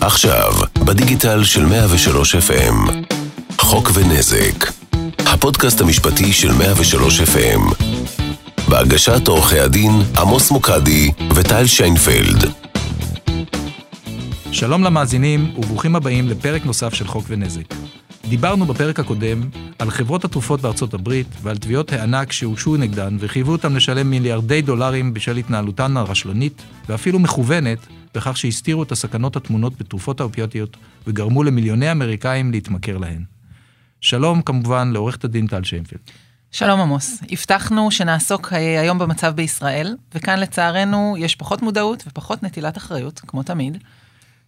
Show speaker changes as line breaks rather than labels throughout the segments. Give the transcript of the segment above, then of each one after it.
עכשיו, בדיגיטל של 103 FM, חוק ונזק, הפודקאסט המשפטי של 103 FM, בהגשת עורכי הדין עמוס מוקדי וטל שיינפלד.
שלום למאזינים וברוכים הבאים לפרק נוסף של חוק ונזק. דיברנו בפרק הקודם על חברות התרופות בארצות הברית ועל תביעות הענק שהוגשו נגדן וחייבו אותן לשלם מיליארדי דולרים בשל התנהלותן הרשלנית ואפילו מכוונת בכך שהסתירו את הסכנות הטמונות בתרופות האופיוטיות וגרמו למיליוני אמריקאים להתמכר להן. שלום כמובן לעורכת הדין טל שיינפלד.
שלום עמוס, הבטחנו שנעסוק אה, היום במצב בישראל, וכאן לצערנו יש פחות מודעות ופחות נטילת אחריות, כמו תמיד.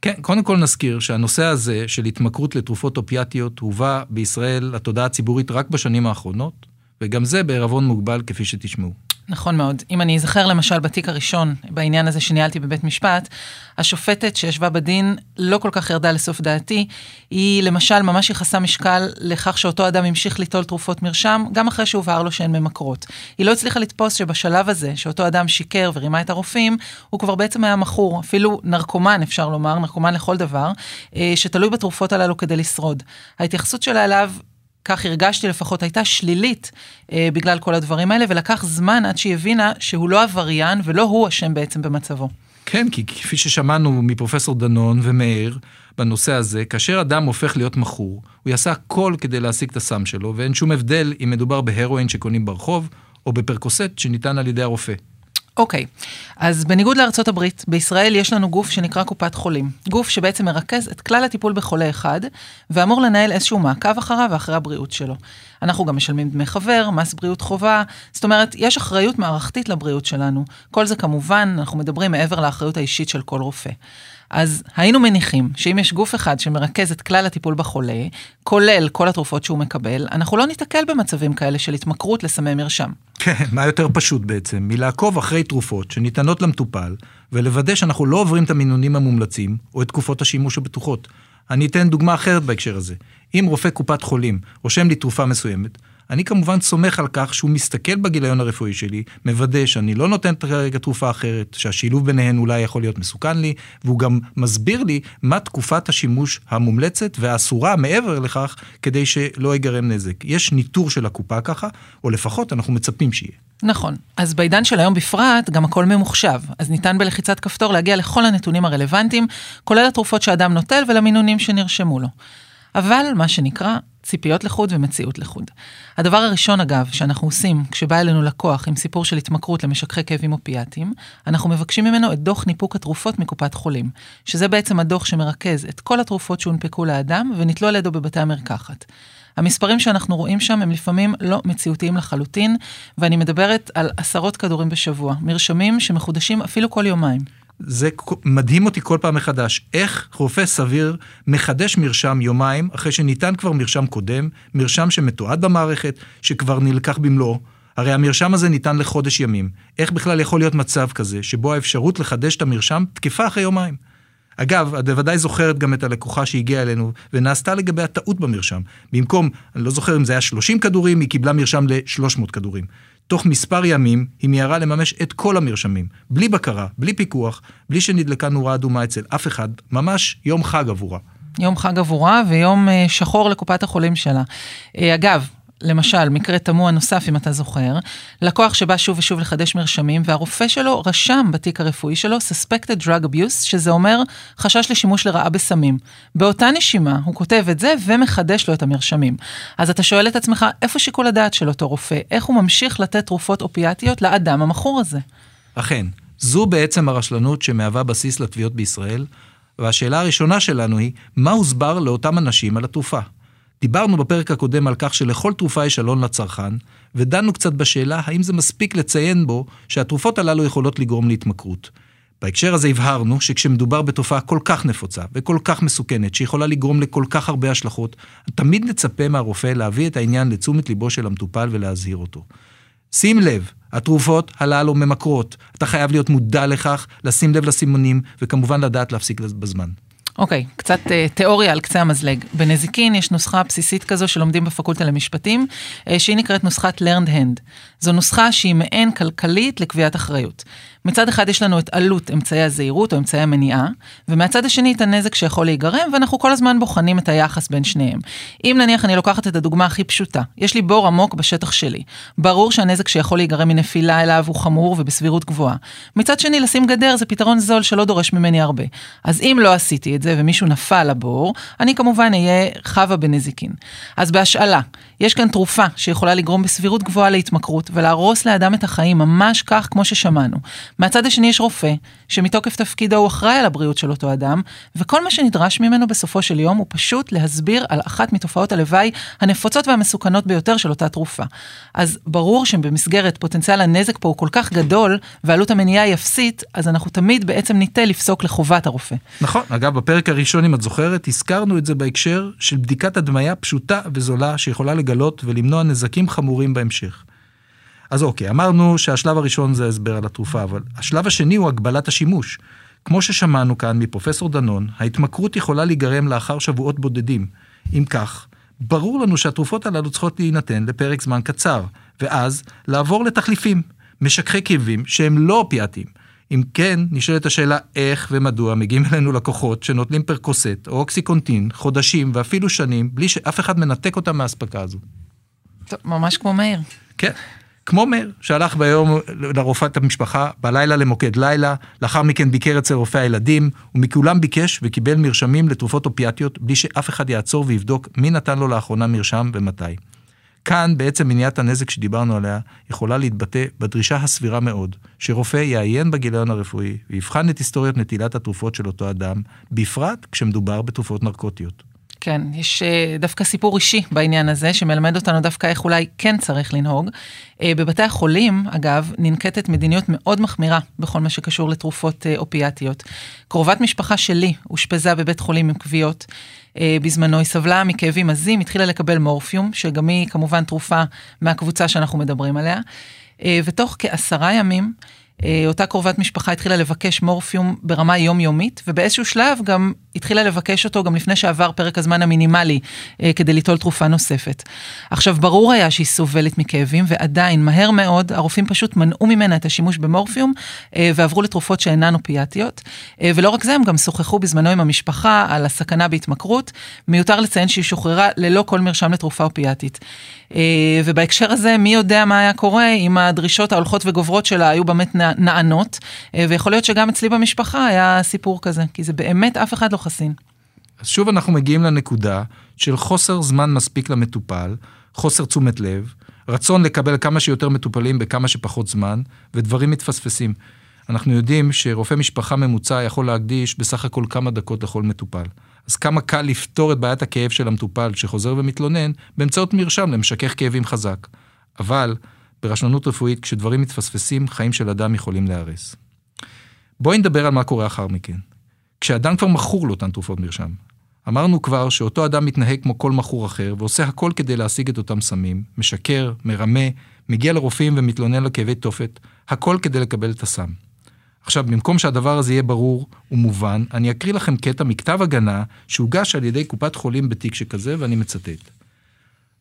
כן, קודם כל נזכיר שהנושא הזה של התמכרות לתרופות אופיאטיות הובא בישראל לתודעה הציבורית רק בשנים האחרונות, וגם זה בערבון מוגבל כפי שתשמעו.
נכון מאוד. אם אני אזכר למשל בתיק הראשון, בעניין הזה שניהלתי בבית משפט, השופטת שישבה בדין לא כל כך ירדה לסוף דעתי. היא למשל ממש ייחסה משקל לכך שאותו אדם המשיך ליטול תרופות מרשם, גם אחרי שהובהר לו שהן ממכרות. היא לא הצליחה לתפוס שבשלב הזה, שאותו אדם שיקר ורימה את הרופאים, הוא כבר בעצם היה מכור, אפילו נרקומן אפשר לומר, נרקומן לכל דבר, אה, שתלוי בתרופות הללו כדי לשרוד. ההתייחסות שלה אליו כך הרגשתי לפחות, הייתה שלילית אה, בגלל כל הדברים האלה, ולקח זמן עד שהיא הבינה שהוא לא עבריין ולא הוא אשם בעצם במצבו.
כן, כי כפי ששמענו מפרופסור דנון ומאיר בנושא הזה, כאשר אדם הופך להיות מכור, הוא יעשה הכל כדי להשיג את הסם שלו, ואין שום הבדל אם מדובר בהרואין שקונים ברחוב, או בפרקוסט שניתן על ידי הרופא.
אוקיי, okay. אז בניגוד לארצות הברית, בישראל יש לנו גוף שנקרא קופת חולים. גוף שבעצם מרכז את כלל הטיפול בחולה אחד, ואמור לנהל איזשהו מעקב אחריו ואחרי הבריאות שלו. אנחנו גם משלמים דמי חבר, מס בריאות חובה, זאת אומרת, יש אחריות מערכתית לבריאות שלנו. כל זה כמובן, אנחנו מדברים מעבר לאחריות האישית של כל רופא. אז היינו מניחים שאם יש גוף אחד שמרכז את כלל הטיפול בחולה, כולל כל התרופות שהוא מקבל, אנחנו לא ניתקל במצבים כאלה של התמכרות לסמי מרשם.
כן, מה יותר פשוט בעצם, מלעקוב אחרי תרופות שניתנות למטופל, ולוודא שאנחנו לא עוברים את המינונים המומלצים, או את תקופות השימוש הבטוחות. אני אתן דוגמה אחרת בהקשר הזה. אם רופא קופת חולים רושם לי תרופה מסוימת, אני כמובן סומך על כך שהוא מסתכל בגיליון הרפואי שלי, מוודא שאני לא נותן כרגע תרופה אחרת, שהשילוב ביניהן אולי יכול להיות מסוכן לי, והוא גם מסביר לי מה תקופת השימוש המומלצת והאסורה מעבר לכך, כדי שלא ייגרם נזק. יש ניטור של הקופה ככה, או לפחות אנחנו מצפים שיהיה.
נכון. אז בעידן של היום בפרט, גם הכל ממוחשב. אז ניתן בלחיצת כפתור להגיע לכל הנתונים הרלוונטיים, כולל התרופות שאדם נוטל ולמינונים שנרשמו לו. אבל, מה שנקרא, ציפיות לחוד ומציאות לחוד. הדבר הראשון, אגב, שאנחנו עושים כשבא אלינו לקוח עם סיפור של התמכרות למשככי כאבים אופיאטיים, אנחנו מבקשים ממנו את דוח ניפוק התרופות מקופת חולים, שזה בעצם הדוח שמרכז את כל התרופות שהונפקו לאדם ונתלו על ידו בבתי המרקחת. המספרים שאנחנו רואים שם הם לפעמים לא מציאותיים לחלוטין, ואני מדברת על עשרות כדורים בשבוע, מרשמים שמחודשים אפילו כל יומיים.
זה מדהים אותי כל פעם מחדש, איך רופא סביר מחדש מרשם יומיים אחרי שניתן כבר מרשם קודם, מרשם שמתועד במערכת, שכבר נלקח במלואו. הרי המרשם הזה ניתן לחודש ימים. איך בכלל יכול להיות מצב כזה, שבו האפשרות לחדש את המרשם תקפה אחרי יומיים? אגב, את בוודאי זוכרת גם את הלקוחה שהגיעה אלינו, ונעשתה לגבי הטעות במרשם. במקום, אני לא זוכר אם זה היה 30 כדורים, היא קיבלה מרשם ל-300 כדורים. תוך מספר ימים היא מיהרה לממש את כל המרשמים, בלי בקרה, בלי פיקוח, בלי שנדלקה נורה אדומה אצל אף אחד, ממש יום חג עבורה.
יום חג עבורה ויום אה, שחור לקופת החולים שלה. אה, אגב, למשל, מקרה תמוה נוסף, אם אתה זוכר, לקוח שבא שוב ושוב לחדש מרשמים, והרופא שלו רשם בתיק הרפואי שלו suspected drug abuse, שזה אומר חשש לשימוש לרעה בסמים. באותה נשימה, הוא כותב את זה ומחדש לו את המרשמים. אז אתה שואל את עצמך, איפה שיקול הדעת של אותו רופא? איך הוא ממשיך לתת תרופות אופיאטיות לאדם המכור הזה?
אכן, זו בעצם הרשלנות שמהווה בסיס לתביעות בישראל, והשאלה הראשונה שלנו היא, מה הוסבר לאותם אנשים על התרופה? דיברנו בפרק הקודם על כך שלכל תרופה יש עלון לצרכן, ודנו קצת בשאלה האם זה מספיק לציין בו שהתרופות הללו יכולות לגרום להתמכרות. בהקשר הזה הבהרנו שכשמדובר בתופעה כל כך נפוצה וכל כך מסוכנת, שיכולה לגרום לכל כך הרבה השלכות, תמיד נצפה מהרופא להביא את העניין לתשומת ליבו של המטופל ולהזהיר אותו. שים לב, התרופות הללו ממכרות. אתה חייב להיות מודע לכך, לשים לב לסימונים, וכמובן לדעת להפסיק בזמן.
אוקיי, okay, קצת uh, תיאוריה על קצה המזלג. בנזיקין יש נוסחה בסיסית כזו שלומדים בפקולטה למשפטים, uh, שהיא נקראת נוסחת learned hand. זו נוסחה שהיא מעין כלכלית לקביעת אחריות. מצד אחד יש לנו את עלות אמצעי הזהירות או אמצעי המניעה, ומהצד השני את הנזק שיכול להיגרם, ואנחנו כל הזמן בוחנים את היחס בין שניהם. אם נניח אני לוקחת את הדוגמה הכי פשוטה, יש לי בור עמוק בשטח שלי. ברור שהנזק שיכול להיגרם מנפילה אליו הוא חמור ובסבירות גבוהה. מצד שני, לשים גדר זה פתרון זול שלא דורש ממני הרבה. אז אם לא עשיתי את זה ומישהו נפל לבור, אני כמובן אהיה חווה בנזיקין. אז בהשאלה, יש כאן תרופה שיכולה לגרום בסבירות גבוהה להתמכרות ולהרוס לאדם את החיים ממש כך כמו ששמענו. מהצד השני יש רופא, שמתוקף תפקידו הוא אחראי על הבריאות של אותו אדם, וכל מה שנדרש ממנו בסופו של יום הוא פשוט להסביר על אחת מתופעות הלוואי הנפוצות והמסוכנות ביותר של אותה תרופה. אז ברור שבמסגרת פוטנציאל הנזק פה הוא כל כך גדול, ועלות המניעה היא אפסית, אז אנחנו תמיד בעצם ניטה לפסוק לחובת הרופא.
נכון, אגב, בפרק הראשון, אם את זוכרת, הזכרנו את זה בהקשר של בדיקת הדמיה פשוטה וזולה שיכולה לגלות ולמנוע נזקים חמורים בהמשך. אז אוקיי, אמרנו שהשלב הראשון זה הסבר על התרופה, אבל השלב השני הוא הגבלת השימוש. כמו ששמענו כאן מפרופסור דנון, ההתמכרות יכולה להיגרם לאחר שבועות בודדים. אם כך, ברור לנו שהתרופות הללו צריכות להינתן לפרק זמן קצר, ואז לעבור לתחליפים, משככי כאבים שהם לא אופיאטיים. אם כן, נשאלת השאלה איך ומדוע מגיעים אלינו לקוחות שנוטלים פרקוסט או אוקסיקונטין חודשים ואפילו שנים בלי שאף אחד מנתק אותם מהאספקה הזו.
טוב, ממש כמו מאיר.
כן. כמו מאיר, שהלך ביום לרופאת המשפחה, בלילה למוקד לילה, לאחר מכן ביקר אצל רופא הילדים, ומכולם ביקש וקיבל מרשמים לתרופות אופיאטיות, בלי שאף אחד יעצור ויבדוק מי נתן לו לאחרונה מרשם ומתי. כאן בעצם מניעת הנזק שדיברנו עליה יכולה להתבטא בדרישה הסבירה מאוד, שרופא יעיין בגיליון הרפואי ויבחן את היסטוריית נטילת התרופות של אותו אדם, בפרט כשמדובר בתרופות נרקוטיות.
כן, יש אה, דווקא סיפור אישי בעניין הזה, שמלמד אותנו דווקא איך אולי כן צריך לנהוג. אה, בבתי החולים, אגב, ננקטת מדיניות מאוד מחמירה בכל מה שקשור לתרופות אה, אופיאטיות. קרובת משפחה שלי אושפזה בבית חולים עם כוויות. בזמנו היא סבלה מכאבים עזים, התחילה לקבל מורפיום, שגם היא כמובן תרופה מהקבוצה שאנחנו מדברים עליה. ותוך כעשרה ימים, אותה קרובת משפחה התחילה לבקש מורפיום ברמה יומיומית, ובאיזשהו שלב גם התחילה לבקש אותו גם לפני שעבר פרק הזמן המינימלי אה, כדי ליטול תרופה נוספת. עכשיו, ברור היה שהיא סובלת מכאבים, ועדיין, מהר מאוד, הרופאים פשוט מנעו ממנה את השימוש במורפיום, אה, ועברו לתרופות שאינן אופיאטיות. ולא רק זה, הם גם שוחחו בזמנו עם המשפחה על הסכנה בהתמכרות. מיותר לציין שהיא שוחררה ללא כל מרשם לתרופה אופיאטית. ובהקשר הזה, מי יודע מה היה קורה אם הדרישות ההולכות וגוברות שלה היו באמת נענות, אה, ויכול להיות שגם אצלי במשפחה היה סיפור כזה, כי זה באמת אף אחד לא חסין.
אז שוב אנחנו מגיעים לנקודה של חוסר זמן מספיק למטופל, חוסר תשומת לב, רצון לקבל כמה שיותר מטופלים בכמה שפחות זמן, ודברים מתפספסים. אנחנו יודעים שרופא משפחה ממוצע יכול להקדיש בסך הכל כמה דקות לכל מטופל. אז כמה קל לפתור את בעיית הכאב של המטופל שחוזר ומתלונן באמצעות מרשם למשכך כאבים חזק. אבל ברשלנות רפואית, כשדברים מתפספסים, חיים של אדם יכולים להיהרס. בואי נדבר על מה קורה אחר מכן. כשאדם כבר מכור לאותן תרופות מרשם. אמרנו כבר שאותו אדם מתנהג כמו כל מכור אחר, ועושה הכל כדי להשיג את אותם סמים, משקר, מרמה, מגיע לרופאים ומתלונן לכאבי תופת, הכל כדי לקבל את הסם. עכשיו, במקום שהדבר הזה יהיה ברור ומובן, אני אקריא לכם קטע מכתב הגנה שהוגש על ידי קופת חולים בתיק שכזה, ואני מצטט.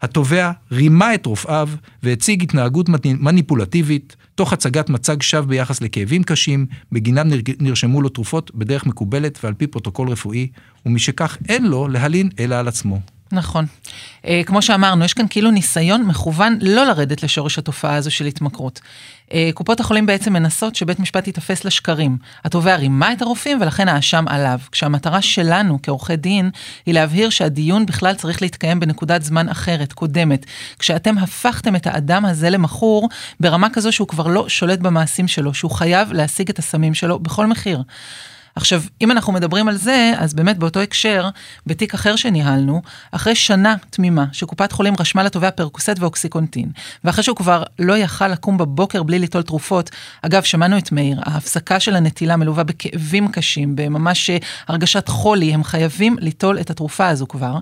התובע רימה את רופאיו והציג התנהגות מניפולטיבית, תוך הצגת מצג שווא ביחס לכאבים קשים, בגינם נרשמו לו תרופות בדרך מקובלת ועל פי פרוטוקול רפואי, ומשכך אין לו להלין אלא על עצמו.
נכון. אה, כמו שאמרנו, יש כאן כאילו ניסיון מכוון לא לרדת לשורש התופעה הזו של התמכרות. אה, קופות החולים בעצם מנסות שבית משפט ייתפס לשקרים. התובע רימה את הרופאים ולכן האשם עליו. כשהמטרה שלנו כעורכי דין היא להבהיר שהדיון בכלל צריך להתקיים בנקודת זמן אחרת, קודמת. כשאתם הפכתם את האדם הזה למכור ברמה כזו שהוא כבר לא שולט במעשים שלו, שהוא חייב להשיג את הסמים שלו בכל מחיר. עכשיו, אם אנחנו מדברים על זה, אז באמת באותו הקשר, בתיק אחר שניהלנו, אחרי שנה תמימה שקופת חולים רשמה לתובע פרקוסט ואוקסיקונטין, ואחרי שהוא כבר לא יכל לקום בבוקר בלי ליטול תרופות, אגב, שמענו את מאיר, ההפסקה של הנטילה מלווה בכאבים קשים, בממש הרגשת חולי, הם חייבים ליטול את התרופה הזו כבר.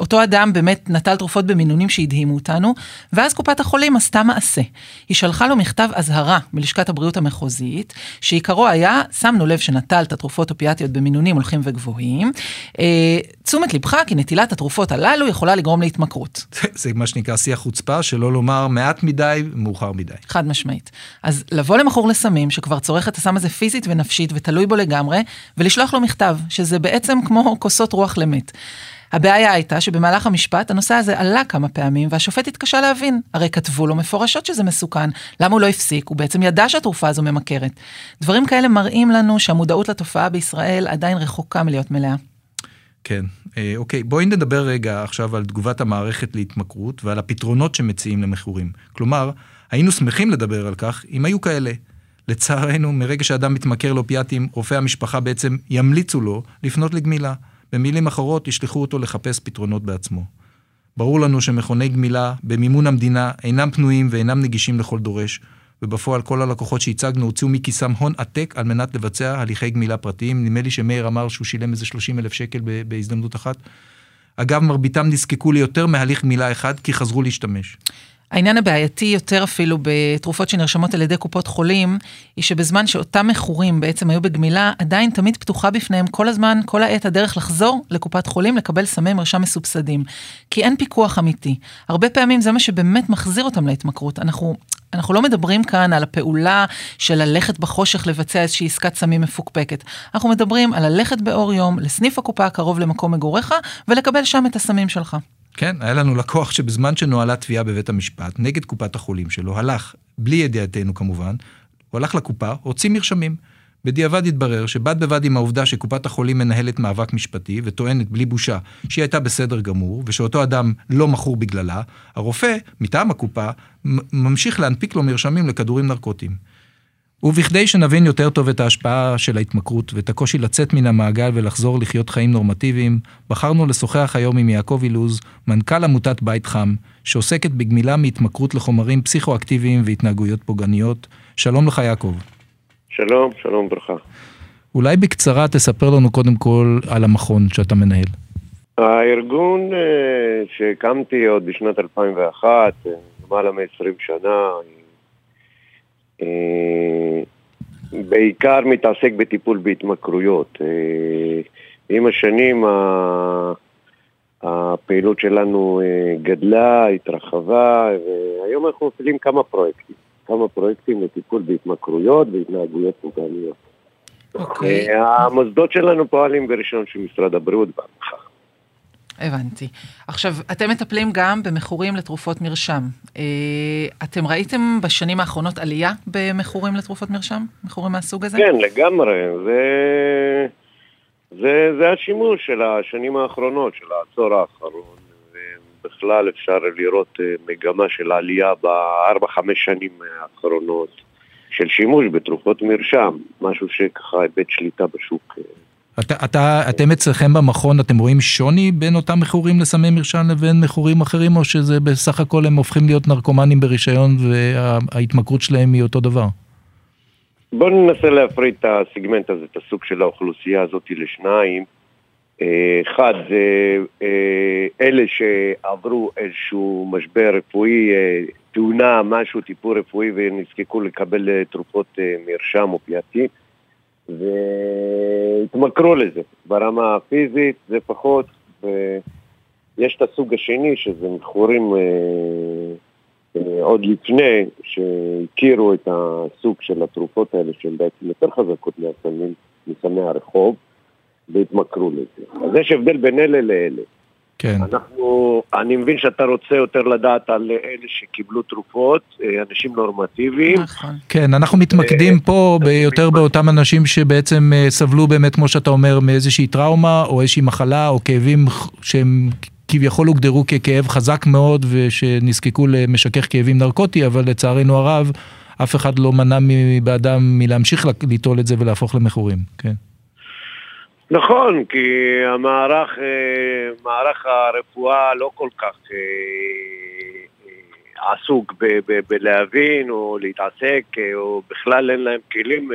אותו אדם באמת נטל תרופות במינונים שהדהימו אותנו, ואז קופת החולים עשתה מעשה. היא שלחה לו מכתב אזהרה מלשכת הבריאות המחוזית, שעיקרו היה, שמנו לב שנטל את התרופות אופיאטיות במינונים הולכים וגבוהים. אה, תשומת לבך כי נטילת התרופות הללו יכולה לגרום להתמכרות.
זה מה שנקרא שיח חוצפה, שלא לומר מעט מדי, מאוחר מדי.
חד משמעית. אז לבוא למכור לסמים, שכבר צורך את הסם הזה פיזית ונפשית ותלוי בו לגמרי, ולשלוח לו מכתב, שזה בעצם כמו כוסות רוח למת. הבעיה הייתה שבמהלך המשפט הנושא הזה עלה כמה פעמים והשופט התקשה להבין. הרי כתבו לו מפורשות שזה מסוכן, למה הוא לא הפסיק? הוא בעצם ידע שהתרופה הזו ממכרת. דברים כאלה מראים לנו שהמודעות לתופעה בישראל עדיין רחוקה מלהיות מלאה.
כן, אה, אוקיי, בואי נדבר רגע עכשיו על תגובת המערכת להתמכרות ועל הפתרונות שמציעים למכורים. כלומר, היינו שמחים לדבר על כך אם היו כאלה. לצערנו, מרגע שאדם מתמכר לאופיאטים, רופאי המשפחה בעצם ימליצו לו לפנות לגמילה. במילים אחרות, ישלחו אותו לחפש פתרונות בעצמו. ברור לנו שמכוני גמילה במימון המדינה אינם פנויים ואינם נגישים לכל דורש, ובפועל כל הלקוחות שהצגנו הוציאו מכיסם הון עתק על מנת לבצע הליכי גמילה פרטיים. נדמה לי שמאיר אמר שהוא שילם איזה 30 אלף שקל בהזדמנות אחת. אגב, מרביתם נזקקו ליותר מהליך גמילה אחד כי חזרו להשתמש.
העניין הבעייתי יותר אפילו בתרופות שנרשמות על ידי קופות חולים, היא שבזמן שאותם מכורים בעצם היו בגמילה, עדיין תמיד פתוחה בפניהם כל הזמן, כל העת הדרך לחזור לקופת חולים לקבל סמי מרשם מסובסדים. כי אין פיקוח אמיתי. הרבה פעמים זה מה שבאמת מחזיר אותם להתמכרות. אנחנו, אנחנו לא מדברים כאן על הפעולה של ללכת בחושך לבצע איזושהי עסקת סמים מפוקפקת. אנחנו מדברים על ללכת באור יום לסניף הקופה הקרוב למקום מגוריך ולקבל שם את הסמים שלך.
כן, היה לנו לקוח שבזמן שנוהלה תביעה בבית המשפט נגד קופת החולים שלו, הלך, בלי ידיעתנו כמובן, הוא הלך לקופה, הוציא מרשמים. בדיעבד התברר שבד בבד עם העובדה שקופת החולים מנהלת מאבק משפטי וטוענת בלי בושה שהיא הייתה בסדר גמור ושאותו אדם לא מכור בגללה, הרופא, מטעם הקופה, ממשיך להנפיק לו מרשמים לכדורים נרקוטיים. ובכדי שנבין יותר טוב את ההשפעה של ההתמכרות ואת הקושי לצאת מן המעגל ולחזור לחיות חיים נורמטיביים, בחרנו לשוחח היום עם יעקב אילוז, מנכ"ל עמותת בית חם, שעוסקת בגמילה מהתמכרות לחומרים פסיכואקטיביים והתנהגויות פוגעניות. שלום לך יעקב.
שלום, שלום וברכה.
אולי בקצרה תספר לנו קודם כל על המכון שאתה מנהל.
הארגון אה, שהקמתי עוד בשנת 2001, אה, למעלה מ-20 שנה, בעיקר מתעסק בטיפול בהתמכרויות. אה, עם השנים הפעילות שלנו אה, גדלה, התרחבה, והיום אנחנו מפעילים כמה פרויקטים. כמה פרויקטים לטיפול בהתמכרויות והתנהגויות פוגעניות. אוקיי. Okay. המוסדות שלנו פועלים ברישיון של משרד הבריאות בהנחה.
הבנתי. עכשיו, אתם מטפלים גם במכורים לתרופות מרשם. אה, אתם ראיתם בשנים האחרונות עלייה במכורים לתרופות מרשם? מכורים מהסוג הזה?
כן, לגמרי. זה, זה, זה השימוש של השנים האחרונות, של העשור האחרון. ובכלל אפשר לראות אה, מגמה של עלייה בארבע-חמש שנים האחרונות של שימוש בתרופות מרשם, משהו שככה איבד שליטה בשוק. אה,
אתה, אתה, אתם אצלכם במכון, אתם רואים שוני בין אותם מכורים לסמי מרשם לבין מכורים אחרים, או שזה בסך הכל הם הופכים להיות נרקומנים ברישיון וההתמכרות שלהם היא אותו דבר?
בואו ננסה להפריד את הסגמנט הזה, את הסוג של האוכלוסייה הזאת לשניים. אה, אחד, זה אה, אלה שעברו איזשהו משבר רפואי, אה, תאונה, משהו, טיפול רפואי ונזקקו לקבל תרופות מרשם אופייטי. והתמכרו לזה ברמה הפיזית, זה פחות, ויש את הסוג השני שזה מכורים אה, אה, עוד לפני שהכירו את הסוג של התרופות האלה שהן בעצם יותר חזקות מהסמים, מסמי הרחוב, והתמכרו לזה. אז יש הבדל בין אלה לאלה.
כן.
אנחנו, אני מבין שאתה רוצה יותר לדעת על אלה שקיבלו תרופות, אה, אנשים נורמטיביים.
נכון.
כן, אנחנו מתמקדים אה, פה יותר באותם אנשים שבעצם אה, סבלו באמת, כמו שאתה אומר, מאיזושהי טראומה, או איזושהי מחלה, או כאבים שהם כביכול הוגדרו ככאב חזק מאוד, ושנזקקו למשכך כאבים נרקוטי, אבל לצערנו הרב, אף אחד לא מנע מבעדם מלהמשיך ליטול את זה ולהפוך למכורים, כן.
נכון, כי המערך, אה, מערך הרפואה לא כל כך אה, אה, עסוק בלהבין או להתעסק, או בכלל אין להם כלים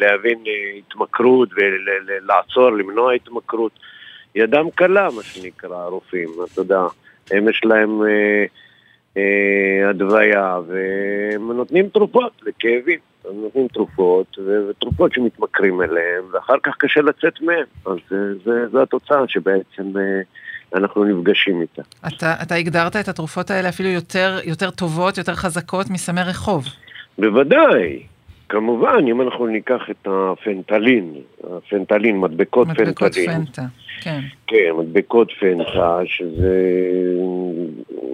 להבין התמכרות ולעצור, למנוע התמכרות. ידם קלה, מה שנקרא, הרופאים, אתה יודע, הם יש להם אה, הדוויה, והם נותנים תרופות לכאבים. הם נותנים תרופות, ותרופות שמתמכרים אליהם, ואחר כך קשה לצאת מהם. אז זה, זה התוצאה שבעצם אה, אנחנו נפגשים איתה.
אתה, אתה הגדרת את התרופות האלה אפילו יותר, יותר טובות, יותר חזקות מסמי רחוב.
בוודאי. כמובן, אם אנחנו ניקח את הפנטלין, הפנטלין, מדבקות, מדבקות פנטלין.
מדבקות פנטה, כן.
כן, מדבקות פנטה, שזה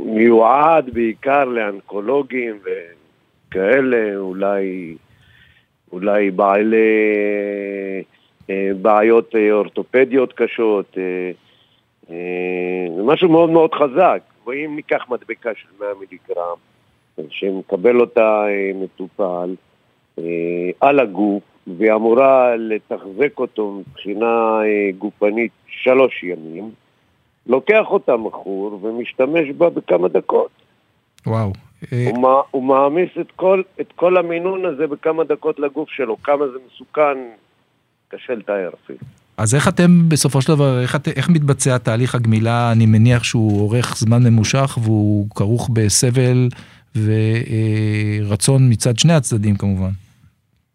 מיועד בעיקר לאנקולוגים וכאלה, אולי, אולי בעלי אה, בעיות אה, אורתופדיות קשות. אה, זה משהו מאוד מאוד חזק. ואם ניקח מדבקה של 100 מיליגרם, שמקבל אותה מטופל, על הגוף, והיא אמורה לתחזק אותו מבחינה אה, גופנית שלוש ימים, לוקח אותה מכור ומשתמש בה בכמה דקות.
וואו.
אה, הוא, הוא מעמיס את כל, את כל המינון הזה בכמה דקות לגוף שלו, כמה זה מסוכן, קשה לתאר אפילו.
אז איך אתם בסופו של דבר, איך, איך מתבצע תהליך הגמילה? אני מניח שהוא אורך זמן ממושך והוא כרוך בסבל ורצון מצד שני הצדדים כמובן.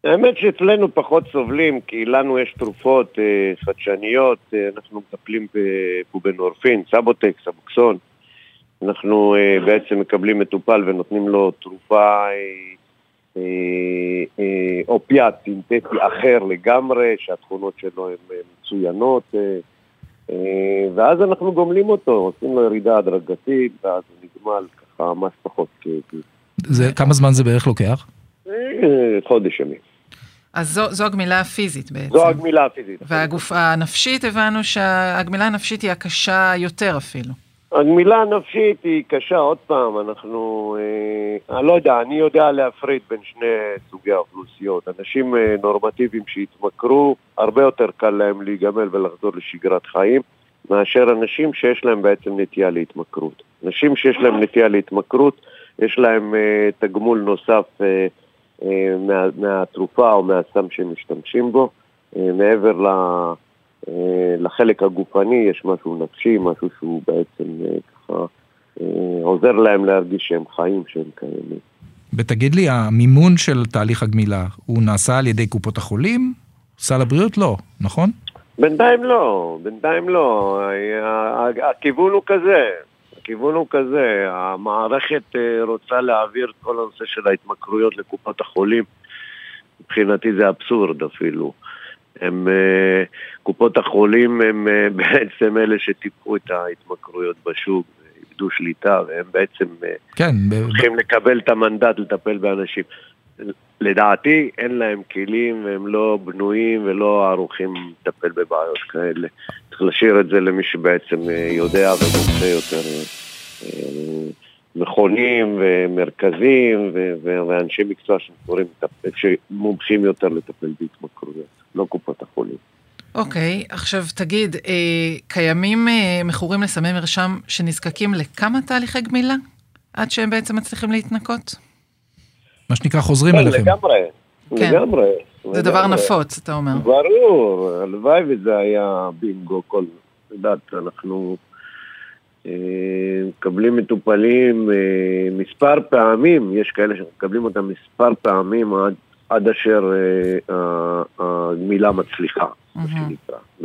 האמת שאצלנו פחות סובלים, כי לנו יש תרופות אה, חדשניות, אה, אנחנו מטפלים בבובנורפין, סבוטק, סבוקסון. אנחנו אה, בעצם מקבלים מטופל ונותנים לו תרופה אה, אה, אה, אופיאט סינתטי אחר לגמרי, שהתכונות שלו הן אה, מצוינות, אה, אה, ואז אנחנו גומלים אותו, עושים לו ירידה הדרגתית, ואז הוא נגמל ככה ממש פחות כאבי.
כמה זמן זה בערך לוקח?
אה, חודש ימים.
אז זו, זו הגמילה הפיזית בעצם.
זו הגמילה הפיזית.
והגוף הנפשית, הבנו שהגמילה הנפשית היא הקשה יותר אפילו.
הגמילה הנפשית היא קשה, עוד פעם, אנחנו, אה, אני לא יודע, אני יודע להפריד בין שני סוגי האוכלוסיות. אנשים אה, נורמטיביים שהתמכרו, הרבה יותר קל להם להיגמל ולחזור לשגרת חיים, מאשר אנשים שיש להם בעצם נטייה להתמכרות. אנשים שיש להם נטייה להתמכרות, יש להם אה, תגמול נוסף אה, מה, מהתרופה או מהסם שהם משתמשים בו. אה, מעבר ל, אה, לחלק הגופני יש משהו נפשי, משהו שהוא בעצם ככה עוזר להם להרגיש שהם חיים, שהם קיימים.
ותגיד לי, המימון של תהליך הגמילה, הוא נעשה על ידי קופות החולים? סל הבריאות לא, נכון?
בינתיים לא, בינתיים לא. הכיוון הוא כזה, הכיוון הוא כזה, המערכת אה, רוצה להעביר את כל הנושא של ההתמכרויות לקופות החולים. מבחינתי זה אבסורד אפילו. הם, אה, קופות החולים הם אה, בעצם אלה שטיפחו את ההתמכרויות בשוק, איבדו שליטה, והם בעצם כן, צריכים ב... לקבל את המנדט לטפל באנשים. לדעתי אין להם כלים והם לא בנויים ולא ערוכים לטפל בבעיות כאלה. צריך להשאיר את זה למי שבעצם אה, יודע ומומחה יותר אה, אה, מכונים ומרכזים ואנשי מקצוע שמומחים יותר לטפל בהתמכרויות, לא קופות החולים.
אוקיי, okay, עכשיו תגיד, קיימים מכורים לסמי מרשם שנזקקים לכמה תהליכי גמילה עד שהם בעצם מצליחים להתנקות?
מה שנקרא חוזרים כן, אליכם.
לגמרי, כן. לגמרי.
זה דבר נפוץ, אתה אומר.
ברור, הלוואי וזה היה בינגו כל... את יודעת, אנחנו אה, מקבלים מטופלים אה, מספר פעמים, יש כאלה שמקבלים אותם מספר פעמים עד, עד אשר אה, הגמילה מצליחה.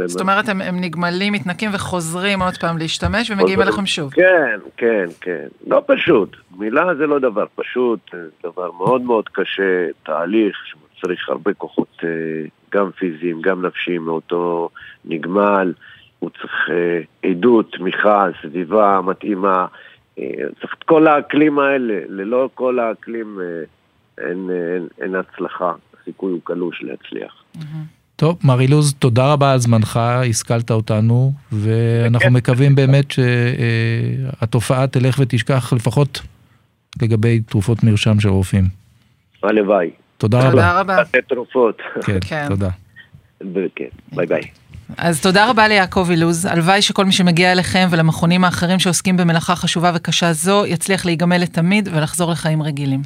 זאת אומרת, הם, הם נגמלים, מתנקים וחוזרים עוד פעם להשתמש ומגיעים אליכם שוב.
כן, כן, כן. לא פשוט. מילה זה לא דבר פשוט, זה דבר מאוד מאוד קשה, תהליך שמצריך הרבה כוחות, אה, גם פיזיים, גם נפשיים, מאותו נגמל. הוא צריך אה, עדות, תמיכה, סביבה מתאימה. אה, צריך את כל האקלים האלה. ללא כל האקלים אין, אין, אין הצלחה. הסיכוי הוא קלוש להצליח.
טוב, מר אילוז, תודה רבה על זמנך, השכלת אותנו, ואנחנו מקווים באמת שהתופעה תלך ותשכח לפחות לגבי תרופות מרשם של רופאים.
הלוואי.
תודה רבה.
תודה רבה.
לתת תרופות.
כן, כן. תודה.
כן, ביי ביי.
אז תודה רבה ליעקב אילוז. הלוואי שכל מי שמגיע אליכם ולמכונים האחרים שעוסקים במלאכה חשובה וקשה זו, יצליח להיגמל לתמיד ולחזור לחיים רגילים.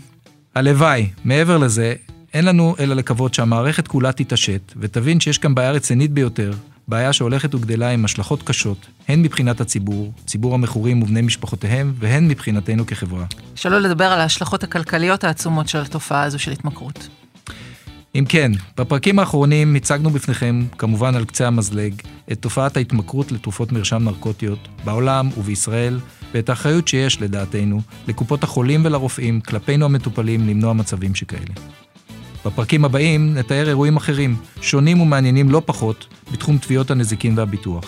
הלוואי. מעבר לזה, אין לנו אלא לקוות שהמערכת כולה תתעשת, ותבין שיש כאן בעיה רצינית ביותר, בעיה שהולכת וגדלה עם השלכות קשות, הן מבחינת הציבור, ציבור המכורים ובני משפחותיהם, והן מבחינתנו כחברה.
שלא לדבר על ההשלכות הכלכליות העצומות של התופעה הזו של התמכרות.
אם כן, בפרקים האחרונים הצגנו בפניכם, כמובן על קצה המזלג, את תופעת ההתמכרות לתרופות מרשם נרקוטיות בעולם ובישראל, ואת האחריות שיש, לדעתנו, לקופות החולים ולרופאים, כלפינו המטופלים, למנוע מצבים שכאלה. בפרקים הבאים נתאר אירועים אחרים, שונים ומעניינים לא פחות, בתחום תביעות הנזיקין והביטוח.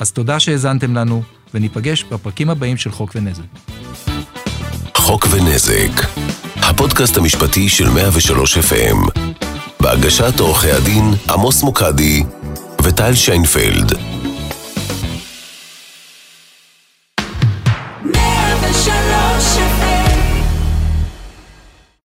אז תודה שהאזנתם לנו, וניפגש בפרקים הבאים של חוק ונזק.
חוק ונזק, הפודקאסט המשפטי של 103 FM, בהגשת עורכי הדין עמוס מוקדי וטל שיינפלד.